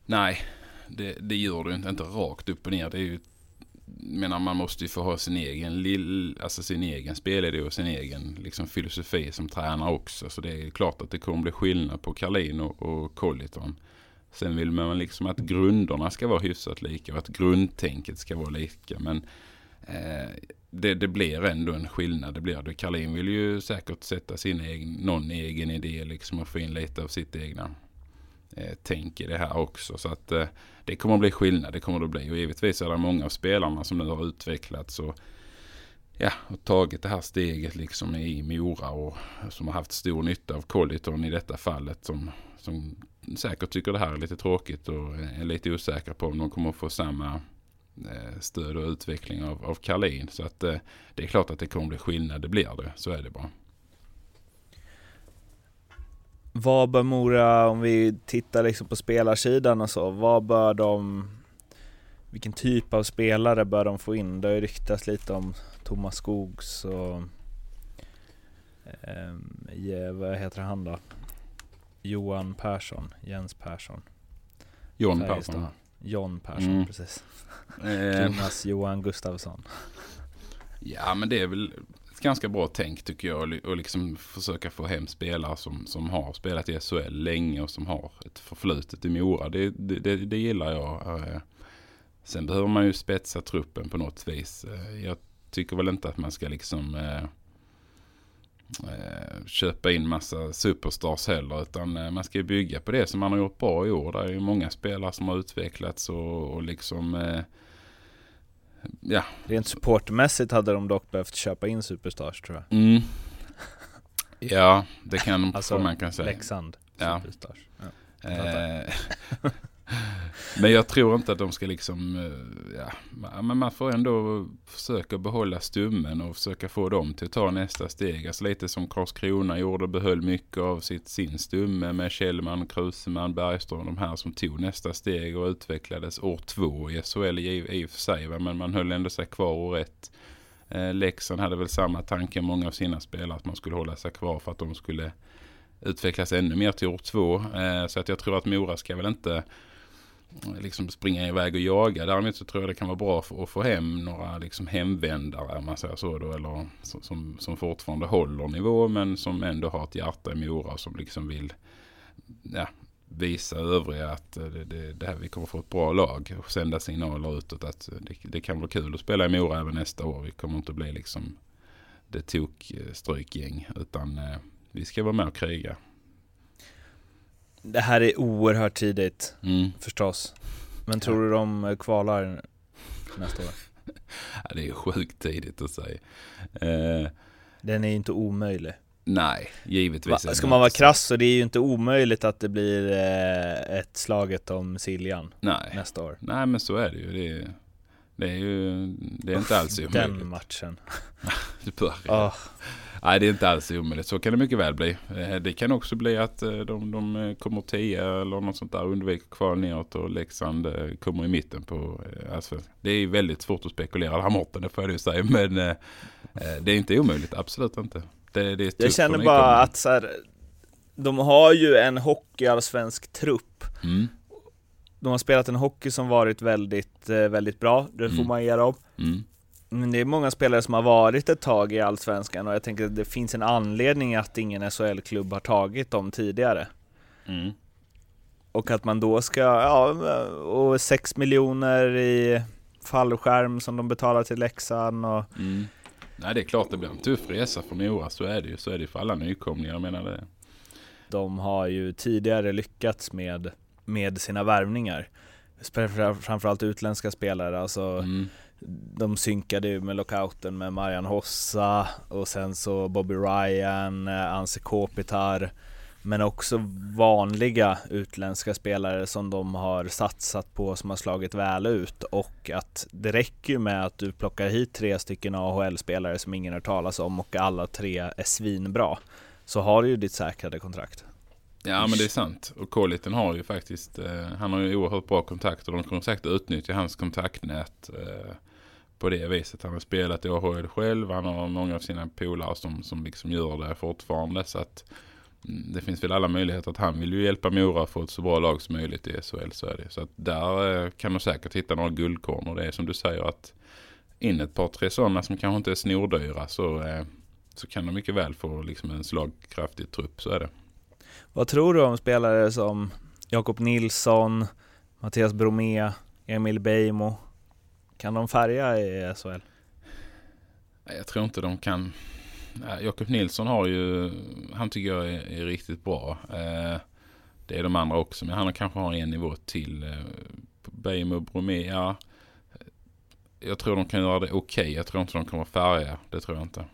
Nej, det, det gör du inte. Inte rakt upp och ner. Det är ju, menar, man måste ju få ha sin egen, lill, alltså sin egen spelidé och sin egen liksom, filosofi som tränare också. Så det är klart att det kommer bli skillnad på Karlin och, och Colliton. Sen vill man liksom att grunderna ska vara hyfsat lika och att grundtänket ska vara lika. Men eh, det, det blir ändå en skillnad. Det blir det. Karlin vill ju säkert sätta sin egen, någon egen idé liksom och få in lite av sitt egna eh, tänk i det här också. Så att eh, det kommer att bli skillnad. Det kommer det att bli. Och givetvis är det många av spelarna som nu har utvecklats och, ja, och tagit det här steget liksom i Mora och som har haft stor nytta av Colliton i detta fallet. Som, som säkert tycker det här är lite tråkigt och eh, är lite osäkra på om de kommer att få samma eh, stöd och utveckling av, av Karlin. Så att eh, det är klart att det kommer att bli skillnad. Det blir det. Så är det bara. Vad bör Mora, om vi tittar liksom på spelarsidan och så, vad bör de, vilken typ av spelare bör de få in? Det har ju ryktats lite om Thomas Skogs och, ehm, ja, vad heter han då? Johan Persson, Jens Persson. Färjestad. Persson. John Persson, Mm. precis. Eh, Jonas Johan Gustafsson. Ja men det är väl ett ganska bra tänk tycker jag. och liksom försöka få hem spelare som, som har spelat i SHL länge och som har ett förflutet i Mora. Det, det, det, det gillar jag. Eh, sen behöver man ju spetsa truppen på något vis. Eh, jag tycker väl inte att man ska liksom eh, köpa in massa superstars heller. Utan man ska ju bygga på det som man har gjort bra i år. Det är ju många spelare som har utvecklats och, och liksom eh, ja, Rent supportmässigt hade de dock behövt köpa in Superstars tror jag. Mm. Ja, det kan Alltså, man kan säga. Leksand Ja. Superstars. Ja. Eh, men jag tror inte att de ska liksom, eh, ja, men man får ändå försöka behålla stummen och försöka få dem till att ta nästa steg. Alltså lite som Karlskrona gjorde, behöll mycket av sitt, sin stumme med Kjellman, Kruseman, Bergström, de här som tog nästa steg och utvecklades år två i SHL i, i och för sig. va, Men man höll ändå sig kvar år ett. Eh, Leksand hade väl samma tanke, många av sina spelare, att man skulle hålla sig kvar för att de skulle utvecklas ännu mer till år två. Eh, så att jag tror att Mora ska väl inte liksom springa iväg och jaga. Däremot så tror jag det kan vara bra för att få hem några liksom hemvändare, om man säger så då, eller som- som, fortfarande håller nivå men som ändå har ett hjärta i Mora och som liksom vill ja, visa övriga att eh, det, det, det här, vi kommer få ett bra lag och sända signaler utåt att det, det kan vara kul att spela i Mora även nästa år. Vi kommer inte bli liksom det tok strykgäng utan eh, vi ska vara med och kriga. Det här är oerhört tidigt Mm. förstås. Men tror du de kvalar nästa år? Ja, det är sjukt tidigt att säga. Eh, Den är ju inte omöjlig. nej, givetvis. Va, det ska man vara krass så det är ju inte omöjligt att det blir eh, ett slaget om Siljan Nej. nästa år. nej, men så är det ju. Det är, det är ju det är inte alls omöjligt. Den matchen. Du börjar. Ah, Nej, det är inte alls omöjligt. Så kan det mycket väl bli. Eh, Det kan också bli att eh, de, de eh, kommer tia eller något sånt där, undviker kval neråt och Leksand kommer i mitten på allsvenskan. Det är väldigt svårt att spekulera där Mårten, det får jag ju säga. Men det är inte omöjligt, absolut inte. Det, det jag känner bara att så här, de har ju en hockeyallsvensk trupp. Mm, De har spelat en hockey som varit väldigt, väldigt bra, det får Mm. man ge dem. mm, Men det är många spelare som har varit ett tag i Allsvenskan och jag tänker att det finns en anledning att ingen SHL-klubb har tagit dem tidigare. mm. Och att man då ska, ja, och 6 miljoner i fallskärm som de betalar till Leksand och Mm. Nej, det är klart det blir en tuff resa för Mora. Så är det ju. Så är det för alla nykomlingar. Jag menar det. de har ju tidigare lyckats med, med sina värvningar. Framförallt utländska spelare, alltså Mm. De synkade ju med lockouten med Marian Hossa och sen så Bobby Ryan, eh, Anse Kopitar men också vanliga utländska spelare som de har satsat på som har slagit väl ut och att det räcker ju med att du plockar hit tre stycken AHL-spelare som ingen har talas om och alla tre är svinbra så har du ju ditt säkrade kontrakt. Ja men det är sant. Och Colliten har ju faktiskt, eh, han har ju oerhört bra kontakter. De kommer säkert utnyttja hans kontaktnät eh, på det viset. Han har spelat i AHL själv, han har många av sina polare som, som liksom gör det fortfarande. Så att mm, det finns väl alla möjligheter att han vill ju hjälpa Mora att få ett så bra lag som möjligt i SHL. Så, är det. så att där eh, kan de säkert hitta några guldkorn. Och det är som du säger att in ett par tre sådana som kanske inte är snordyra så, eh, så kan de mycket väl få liksom en slagkraftig trupp. Så är det. Vad tror du om spelare som Jakob Nilsson, Mattias Bromé, Emil Beijmo? Kan de färga i SHL? Jag tror inte de kan. Jakob Nilsson har ju, han tycker jag är, är riktigt bra. Eh, det är de andra också, men han kanske har en nivå till. Eh, Beijmo Bromé, ja. Jag tror de kan göra det okej. Jag tror inte de kommer färga. Det tror jag inte.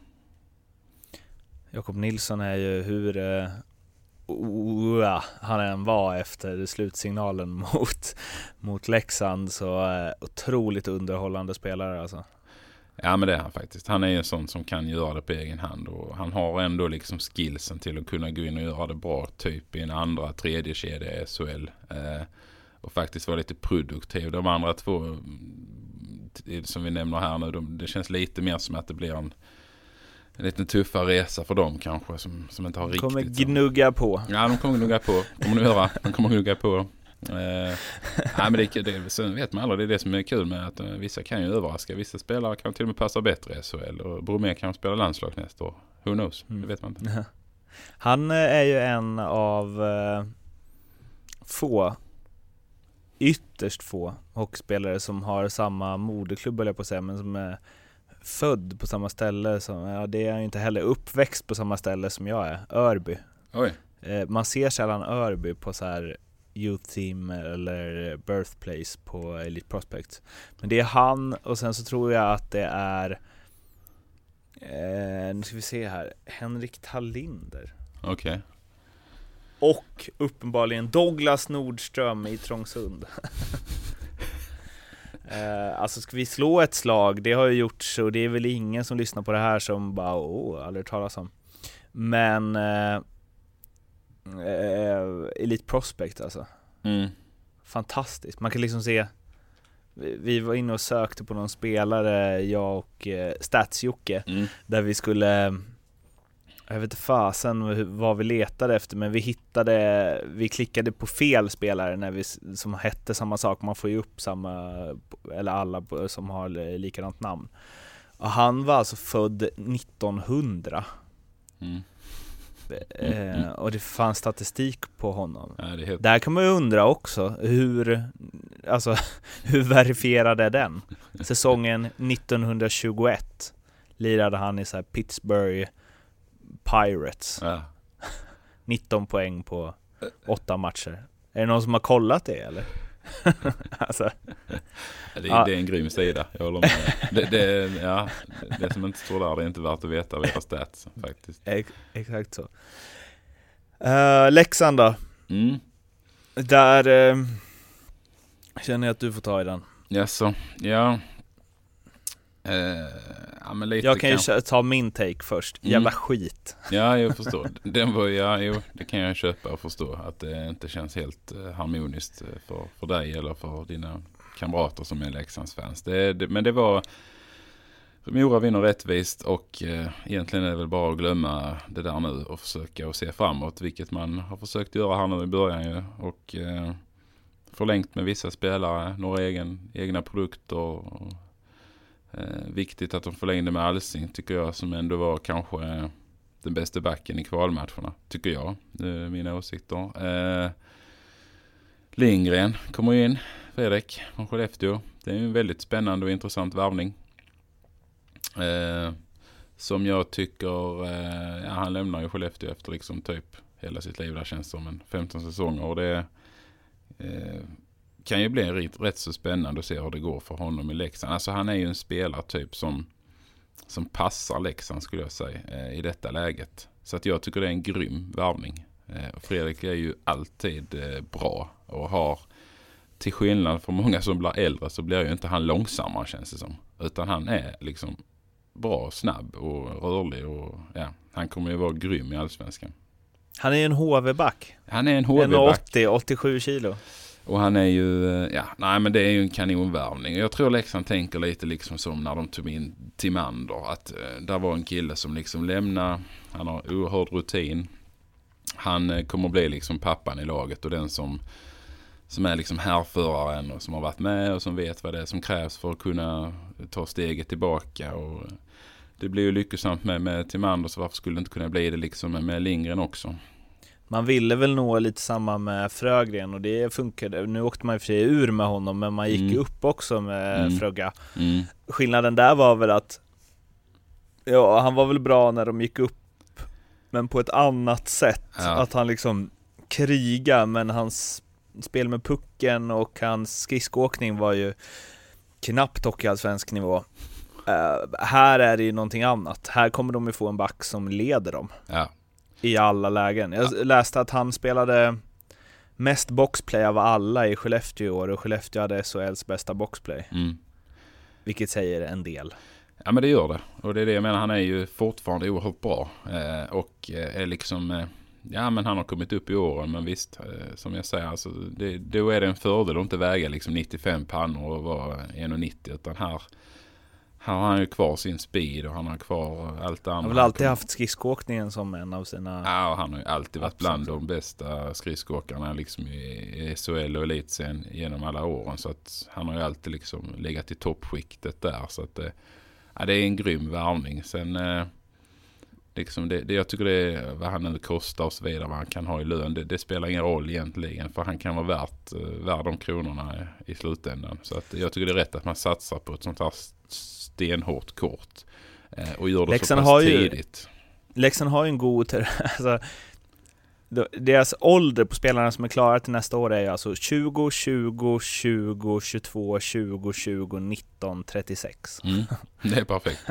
Jakob Nilsson är ju hur eh, han än var efter slutsignalen mot, mot Leksand så eh, otroligt underhållande spelare alltså. Ja men det är han faktiskt. Han är ju en sån som kan göra det på egen hand. Och han har ändå liksom skillsen till att kunna gå in och göra det bra. Typ i en andra, tredje kedja i SHL. Eh, och faktiskt vara lite produktiv. De andra två mm, som vi nämner här nu. De, det känns lite mer som att det blir en, en lite tuffare resa för dem kanske. Som, som inte har De riktigt. kommer gnugga på. Ja, de kommer gnugga på. kommer de göra. De kommer gnugga på. Eh, nej, men det, det, sen vet man aldrig, det är det som är kul med att eh, vissa kan ju överraska. Vissa spelare kan till och med passa bättre i SHL. Och Bromé kan spela landslag nästa år. Who knows? Mm. Det vet man inte. Han eh, är ju en av eh, få, ytterst få hockeyspelare som har samma moderklubb höll jag på att säga, men som är född på samma ställe som, ja det är inte heller, uppväxt på samma ställe som jag är, Örby. Oj. Eh, man ser sällan Örby på så här Youth Team eller Birthplace på Elite Prospects. Men det är han och sen så tror jag att det är eh, nu ska vi se här, Henrik Tallinder. Okej. Och uppenbarligen Douglas Nordström i Trångsund. eh, alltså ska vi slå ett slag, det har ju gjorts och det är väl ingen som lyssnar på det här som bara åh, aldrig talas om. Men eh, eh, Elite Prospect alltså. Mm. Fantastiskt. Man kan liksom se vi vi var inne och sökte på någon spelare, jag och eh, Stats-Jocke, Mm. där vi skulle jag vet inte fasen vad vi letade efter men vi hittade, vi klickade på fel spelare när vi, som hette samma sak, man får ju upp samma, eller alla som har li- likadant namn. Och han var alltså född 1900. Mm. eh, och det fanns statistik på honom. Ja, helt... Där kan man ju undra också, hur, alltså, hur verifierad är den? Säsongen 1921 lirade han i så Pittsburgh Pirates. Ja. 19 poäng på åtta matcher. Är det någon som har kollat det eller? alltså, Det, det är en grym sida, jag håller med. Det, det, ja, det som inte står där, det är inte värt att veta via stats faktiskt. ex exakt så. Uh, Leksand då? Mm. Där eh, känner jag att du får ta i den. Jaså, ja. Eh, ja men lite Jag kan ju kanske. kö- ta min take först. Mm. Jävla skit. Ja, jag förstår. Den var, ja, jo, det kan jag köpa och förstå. Att det inte känns helt eh, harmoniskt eh, för, för dig eller för dina kamrater som är Leksandsfans. Det, det, men det var... Mora vinner rättvist och eh, egentligen är det väl bara att glömma det där nu och försöka att se framåt. Vilket man har försökt göra här nu i början ju. Och eh, förlängt med vissa spelare, några egen, egna produkter. Och, eh, viktigt att de förlängde med Alsing tycker jag som ändå var kanske eh, den bästa backen i kvalmatcherna. Tycker jag. Det är mina åsikter. Eh, Lindgren kommer in. Fredrik från Skellefteå. Det är en väldigt spännande och intressant värvning. Eh, som jag tycker, eh, ja, han lämnar ju Skellefteå efter liksom typ hela sitt liv där känns som en 15 säsonger. Och det eh, kan ju bli rätt, rätt så spännande att se hur det går för honom i Leksand. Alltså han är ju en spelartyp som, som passar Leksand skulle jag säga eh, i detta läget. Så att jag tycker det är en grym värvning. Eh, och Fredrik är ju alltid eh, bra och har till skillnad från många som blir äldre så blir ju inte han långsammare känns det som. Utan han är liksom bra, snabb och rörlig och ja, han kommer ju vara grym i allsvenskan. Han är en HV-back. Han är en HV-back 1,80, 87 kilo och han är ju, eh, ja, nej men det är ju en kanonvärvning. Jag tror Leksand tänker lite liksom som när de tog in Timander. Att eh, där var en kille som liksom lämnar, han har oerhörd rutin. Han eh, kommer bli liksom pappan i laget och den som, som är liksom härföraren och som har varit med och som vet vad det är som krävs för att kunna ta steget tillbaka. Och det blir ju lyckosamt med, med Timander så varför skulle det inte kunna bli det liksom med, med Lindgren också. Man ville väl nå lite samma med Frögren och det funkade. Nu åkte man i och för sig ur med honom men man gick Mm. upp också med Mm. Frögga. Mm. Skillnaden där var väl att Ja, han var väl bra när de gick upp Men på ett annat sätt. Ja. Att han liksom kriga men hans spel med pucken och hans skridskoåkning var ju knappt hockeyallsvensk nivå. Eh, här är det ju någonting annat. Här kommer de ju få en back som leder dem Ja, i alla lägen. Jag läste att han spelade mest boxplay av alla i Skellefteå i år och Skellefteå hade SHLs bästa boxplay, mm. vilket säger en del. Ja men det gör det. Och det är det jag menar. Han är ju fortfarande oerhört bra. Eh, och eh, är liksom... Eh, ja men han har kommit upp i åren. Men visst, eh, som jag säger. Alltså, det, då är det en fördel att inte väga liksom 95 pannor och vara 1,90. Utan här, här har han ju kvar sin speed och han har kvar allt det andra. Han har väl alltid haft skridskoåkningen som en av sina... Ja, han har ju alltid varit bland de bästa skridskoåkarna liksom i, SHL och elitserien genom alla åren. Så att han har ju alltid liksom legat i toppskiktet där. Så att det, ja, det är en grym värvning. Sen eh, liksom det, det, jag tycker det är vad han nu kostar och så vidare, vad han kan ha i lön. Det, det spelar ingen roll egentligen. För han kan vara värt, eh, värd de kronorna i, i slutändan. Så att jag tycker det är rätt att man satsar på ett sånt här stenhårt kort. Eh, och gör det Leksand så pass har ju- tidigt. Leksand har ju en god... ter- Alltså, deras ålder på spelarna som är klara till nästa år är alltså 20, 20, 20, 22, 20, 20, 19, 36. Mm, det är perfekt.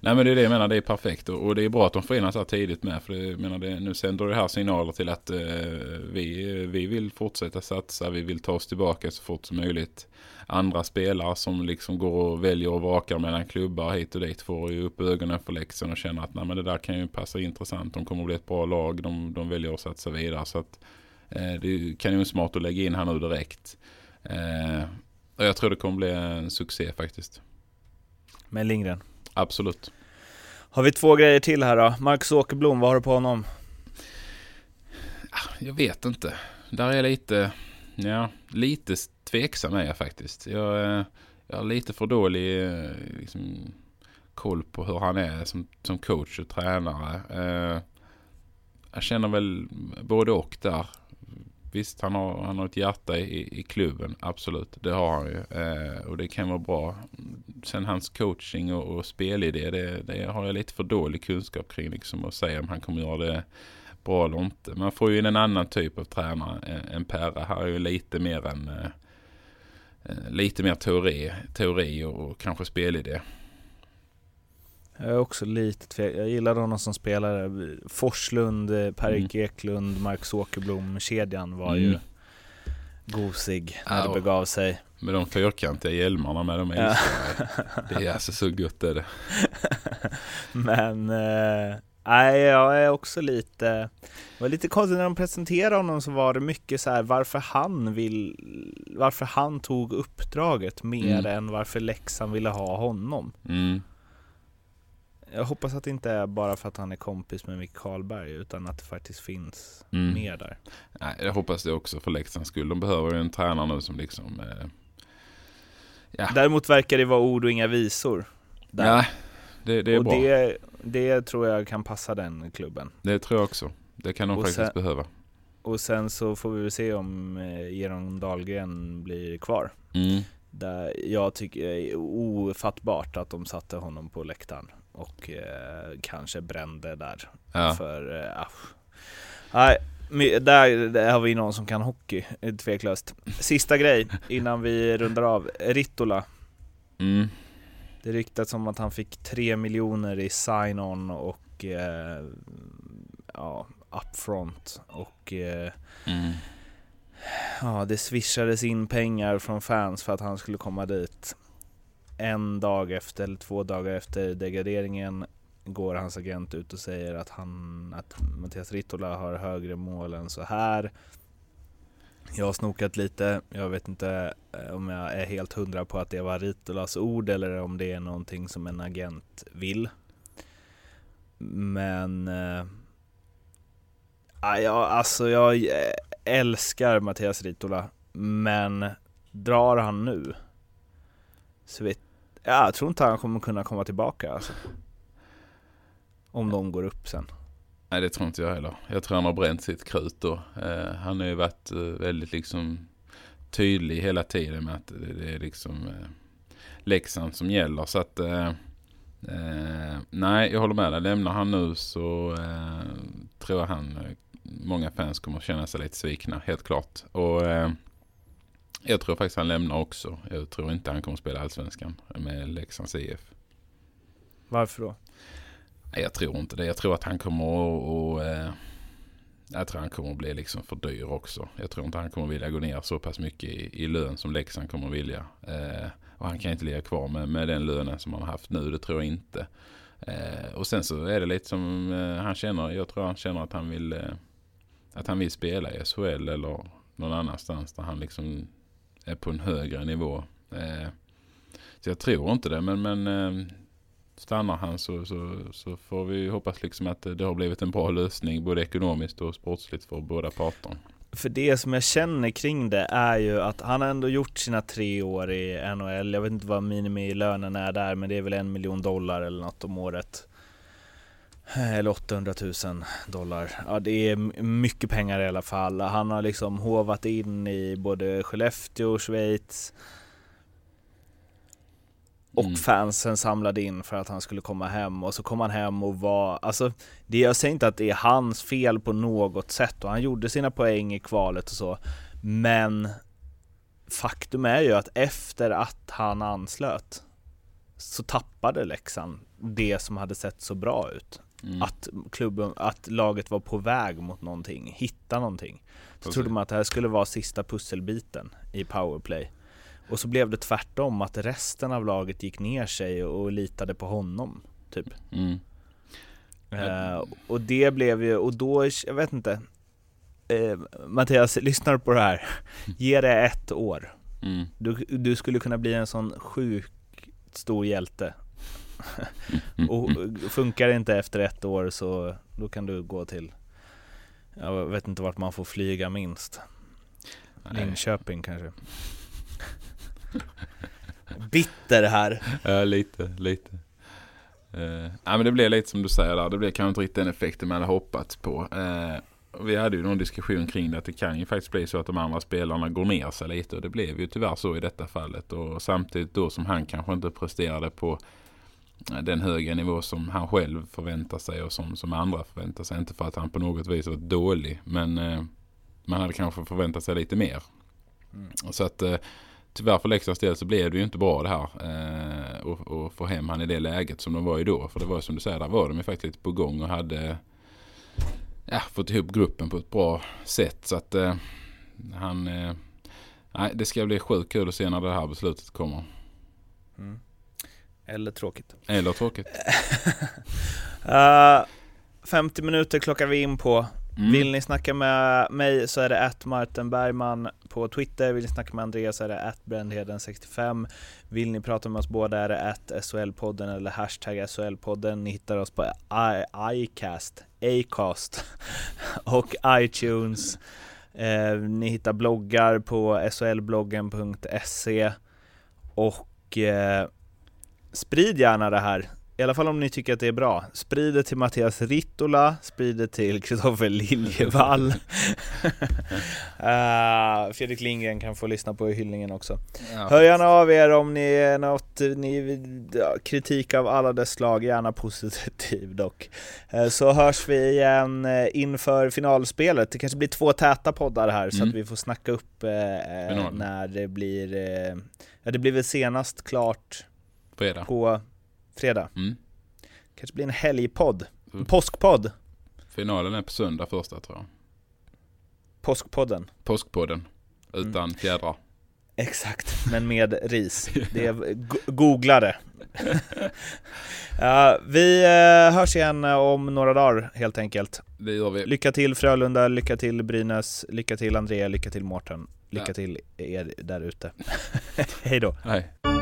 Nej men det är det jag menar, det är perfekt. Och, och det är bra att de får in så här tidigt med. För det, menar, det, nu sänder det här signaler till att eh, vi, vi vill fortsätta satsa, vi vill ta oss tillbaka så fort som möjligt. Andra spelare som liksom går och väljer och vakar mellan klubbar hit och dit får ju upp ögonen för Leksand och känner att Nej, men det där kan ju passa intressant. De kommer att bli ett bra lag, de, de väljer att satsa vidare. Så att, eh, det är kanonsmart att lägga in här nu direkt. Eh, och jag tror det kommer bli en succé faktiskt. Med Lindgren. Absolut. Har vi två grejer till här då? Marcus Åkerblom, vad har du på honom? Jag vet inte. Där är lite, ja, lite tveksam är jag faktiskt. Jag, eh, jag har lite för dålig eh, liksom, koll på hur han är som, som coach och tränare. Eh, jag känner väl både och där. Visst, han har, han har ett hjärta i, i klubben, absolut. Det har han ju. Eh, och det kan vara bra. Sen hans coaching och, och spelidé, det, det har jag lite för dålig kunskap kring. Liksom, att säga om han kommer göra det bra eller inte. Man får ju in en annan typ av tränare än, Perra. Här är ju lite mer en eh, lite mer teori, teori och, kanske spelidé. Jag är också lite tvek. Jag gillade honom som spelare. Forslund, eh, Per-Erik Mm. Eklund, Marcus Åkerblom, kedjan var Mm. ju gosig när det Ja. begav sig. Med de fyrkantiga hjälmarna med de Ja. Det är alltså så gott är det. Men eh, nej, jag är också lite, det var lite konstigt när de presenterade honom så var det mycket så här varför han vill, varför han tog uppdraget mer Mm. än varför Leksand ville ha honom. Mm. Jag hoppas att det inte är bara för att han är kompis med Micke Karlberg utan att det faktiskt finns Mm. mer där. Nej, jag hoppas det också för Leksands skull. De behöver ju en tränare nu som liksom... Eh, ja, Däremot verkar det vara ord och inga visor. Där. ja det, det är och bra. Det, det, det tror jag kan passa den klubben. tror jag också. Det kan de Och faktiskt sen- behöva. Och sen så får vi väl se om eh, Geron Dahlgren blir kvar. Mm. Där jag tycker det är ofattbart att de satte honom på läktaren och eh, kanske brände där. Ja. För, eh, ah. Nej, där, där har vi någon som kan hockey, eh, tveklöst. Sista grej innan vi rundar av. Rittola. Mm. Det ryktats om att han fick 3 miljoner i sign-on och eh, ja, upfront. Och eh, Mm. Ja, det swishades in pengar från fans för att han skulle komma dit. En dag efter, eller två dagar efter degraderingen går hans agent ut och säger att, han, att Mattias Rittola har högre mål än så här. Jag har snokat lite, jag vet inte eh, om jag är helt hundra på att det var Ritolas ord eller om det är någonting som en agent vill. Men eh, ah, Äh, jag, alltså jag eh, älskar Mattias Ritola, men drar han nu så vet ja, jag tror inte han kommer kunna komma tillbaka alltså. Om de går upp sen. Nej det tror inte jag heller. Jag tror han har bränt sitt krut då. Eh, han har ju varit eh, väldigt liksom tydlig hela tiden med att det, det är liksom eh, Leksand som gäller. Så att eh, eh, nej jag håller med dig. Lämnar han nu så eh, tror jag han eh, många fans kommer känna sig lite svikna helt klart. Och eh, jag tror faktiskt han lämnar också. Jag tror inte han kommer spela allsvenskan med Leksands IF. Varför då? Nej, jag tror inte det. Jag tror att han kommer att... Och, eh, jag tror han kommer att bli liksom för dyr också. Jag tror inte han kommer att vilja gå ner så pass mycket i, i lön som Leksand kommer att vilja. Eh, och han kan inte ligga kvar med, med den lönen som han har haft nu. Det tror jag inte. Eh, och sen så är det lite som eh, han känner. Jag tror han känner att han vill... Eh, att han vill spela i SHL eller någon annanstans där han liksom är på en högre nivå. Eh, så jag tror inte det. Men, men eh, stannar han så, så, så får vi hoppas liksom att det har blivit en bra lösning både ekonomiskt och sportsligt för båda parter. För det som jag känner kring det är ju att han har ändå gjort sina tre år i NHL. Jag vet inte vad minimilönen är där, men det är väl en miljon dollar eller något om året. Eller 800 000 dollar. Ja, det är mycket pengar i alla fall. Han har liksom hovat in i både Skellefteå och Schweiz. Och Mm. fansen samlade in för att han skulle komma hem och så kom han hem och var, alltså det, jag säger inte att det är hans fel på något sätt och han gjorde sina poäng i kvalet och så Men Faktum är ju att efter att han anslöt Så tappade Leksand det som hade sett så bra ut Mm. Att klubben, att laget var på väg mot någonting, hitta någonting Så Precis. trodde man att det här skulle vara sista pusselbiten i powerplay och så blev det tvärtom, att resten av laget gick ner sig och litade på honom. Typ. Mm. Eh, och det blev ju, och då, jag vet inte. Eh, Mattias, lyssnar du på det här? Ge det ett år. Mm. Du, du skulle kunna bli en sån sjukt stor hjälte. och funkar det inte efter ett år så då kan du gå till, jag vet inte vart man får flyga minst. Linköping kanske. Bitter här. Ja, lite, lite. Uh, ja, men det blev lite som du säger där. Det blev kanske inte riktigt den effekten man hade hoppats på. Uh, vi hade ju någon diskussion kring det att det kan ju faktiskt bli så att de andra spelarna går ner sig lite och det blev ju tyvärr så i detta fallet och samtidigt då som han kanske inte presterade på den höga nivå som han själv förväntar sig och som, som andra förväntar sig. Inte för att han på något vis var dålig men eh, man hade kanske förväntat sig lite mer. Mm. Så att eh, tyvärr för Leksands del så blev det ju inte bra det här. Eh, och, och få hem han i det läget som de var i då. För det var som du säger, där var de ju faktiskt lite på gång och hade ja, fått ihop gruppen på ett bra sätt. Så att eh, han... Eh, nej, det ska bli sjukt kul att se när det här beslutet kommer. Mm. Eller tråkigt. Eller tråkigt. uh, 50 minuter klockar vi in på. Mm. Vill ni snacka med mig så är det att Martin Bergman på Twitter. Vill ni snacka med Andreas så är det att Brändheden65. Vill ni prata med oss båda är det att SHL-podden eller hashtag SHL-podden. Ni hittar oss på iCast, Acast och iTunes. Eh, ni hittar bloggar på shlbloggen.se och eh, sprid gärna det här i alla fall om ni tycker att det är bra. Sprid det till Mattias Rittola, sprid det till Kristoffer Liljevall. uh, Fredrik Lindgren kan få lyssna på hyllningen också. Ja. Hör gärna av er om ni är något, ni, kritik av alla dess slag, gärna positiv dock. Uh, så hörs vi igen uh, inför finalspelet. Det kanske blir två täta poddar här mm. så att mm. vi får snacka upp när det blir, ja det blir väl senast klart Fredag. på fredag. Mm. Kanske blir en helgpodd. En påskpodd. Finalen är på söndag första tror jag. Påskpodden. Påskpodden. Utan mm. fjädrar. Exakt, men med ris. Det är googlare. uh, vi uh, hörs igen om några dagar helt enkelt. Det gör vi. Lycka till Frölunda, lycka till Brynäs, lycka till Andrea, lycka till Mårten. Lycka ja. till er där ute. Hej då. Hej.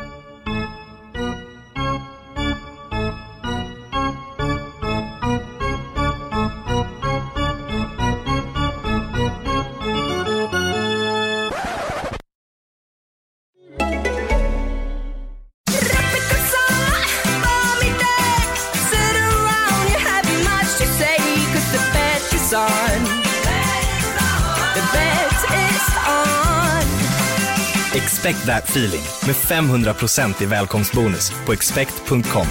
Expect that feeling med 500% i välkomstbonus på expect.com.